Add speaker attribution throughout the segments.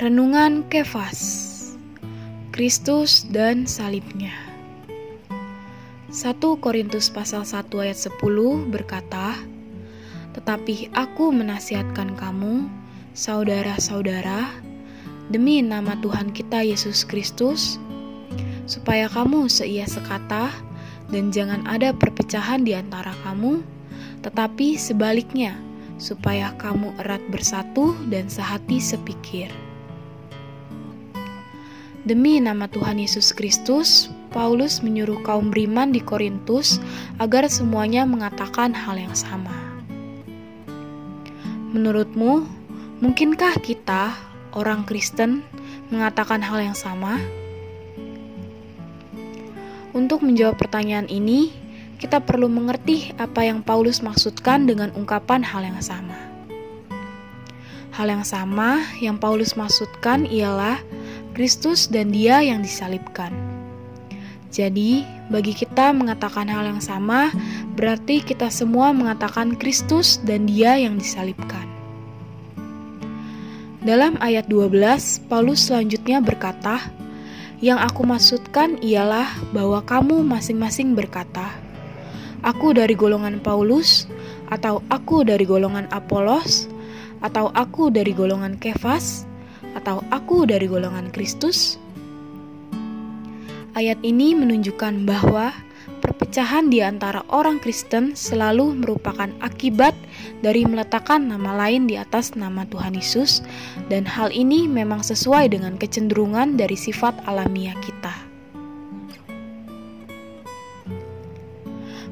Speaker 1: Renungan Kefas Kristus dan salibnya 1 Korintus pasal 1 ayat 10 berkata Tetapi aku menasihatkan kamu saudara-saudara demi nama Tuhan kita Yesus Kristus supaya kamu seia sekata dan jangan ada perpecahan di antara kamu tetapi sebaliknya supaya kamu erat bersatu dan sehati sepikir. Demi nama Tuhan Yesus Kristus, Paulus menyuruh kaum beriman di Korintus agar semuanya mengatakan hal yang sama. Menurutmu, mungkinkah kita, orang Kristen, mengatakan hal yang sama? Untuk menjawab pertanyaan ini, kita perlu mengerti apa yang Paulus maksudkan dengan ungkapan hal yang sama. Hal yang sama yang Paulus maksudkan ialah Kristus dan Dia yang disalibkan. Jadi, bagi kita mengatakan hal yang sama berarti kita semua mengatakan Kristus dan Dia yang disalibkan. Dalam ayat 12, Paulus selanjutnya berkata, "Yang aku maksudkan ialah bahwa kamu masing-masing berkata, aku dari golongan Paulus, atau aku dari golongan Apolos, atau aku dari golongan Kefas, atau aku dari golongan Kristus? Ayat ini menunjukkan bahwa perpecahan di antara orang Kristen selalu merupakan akibat dari meletakkan nama lain di atas nama Tuhan Yesus, dan hal ini memang sesuai dengan kecenderungan dari sifat alamiah kita.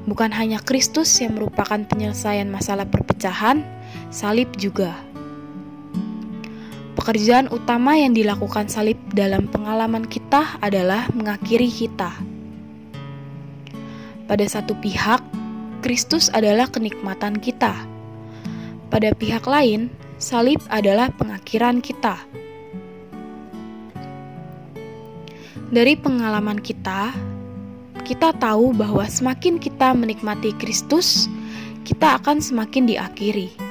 Speaker 1: Bukan hanya Kristus yang merupakan penyelesaian masalah perpecahan, salib juga. Pekerjaan utama yang dilakukan salib dalam pengalaman kita adalah mengakhiri kita. Pada satu pihak, Kristus adalah kenikmatan kita. Pada pihak lain, salib adalah pengakhiran kita. Dari pengalaman kita, kita tahu bahwa semakin kita menikmati Kristus, kita akan semakin diakhiri.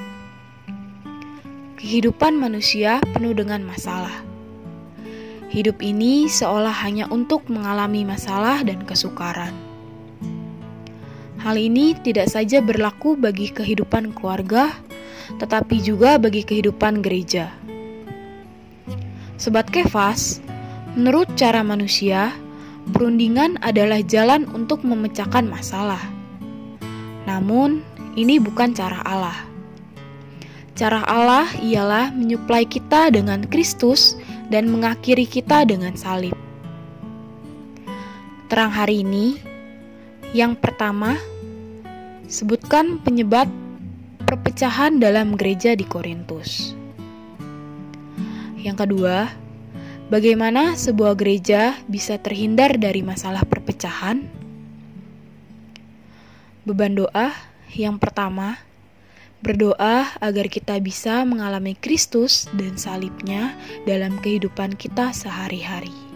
Speaker 1: Kehidupan manusia penuh dengan masalah. Hidup ini seolah hanya untuk mengalami masalah dan kesukaran. Hal ini tidak saja berlaku bagi kehidupan keluarga, tetapi juga bagi kehidupan gereja. Sobat Kefas, menurut cara manusia, Perundingan adalah jalan untuk memecahkan masalah. Namun, ini bukan cara Allah. Cara Allah ialah menyuplai kita dengan Kristus dan mengakhiri kita dengan salib. Terang hari ini, yang pertama, sebutkan penyebab perpecahan dalam gereja di Korintus. Yang kedua, Bagaimana sebuah gereja bisa terhindar dari masalah perpecahan? Beban doa yang pertama, berdoa agar kita bisa mengalami Kristus dan salibnya dalam kehidupan kita sehari-hari.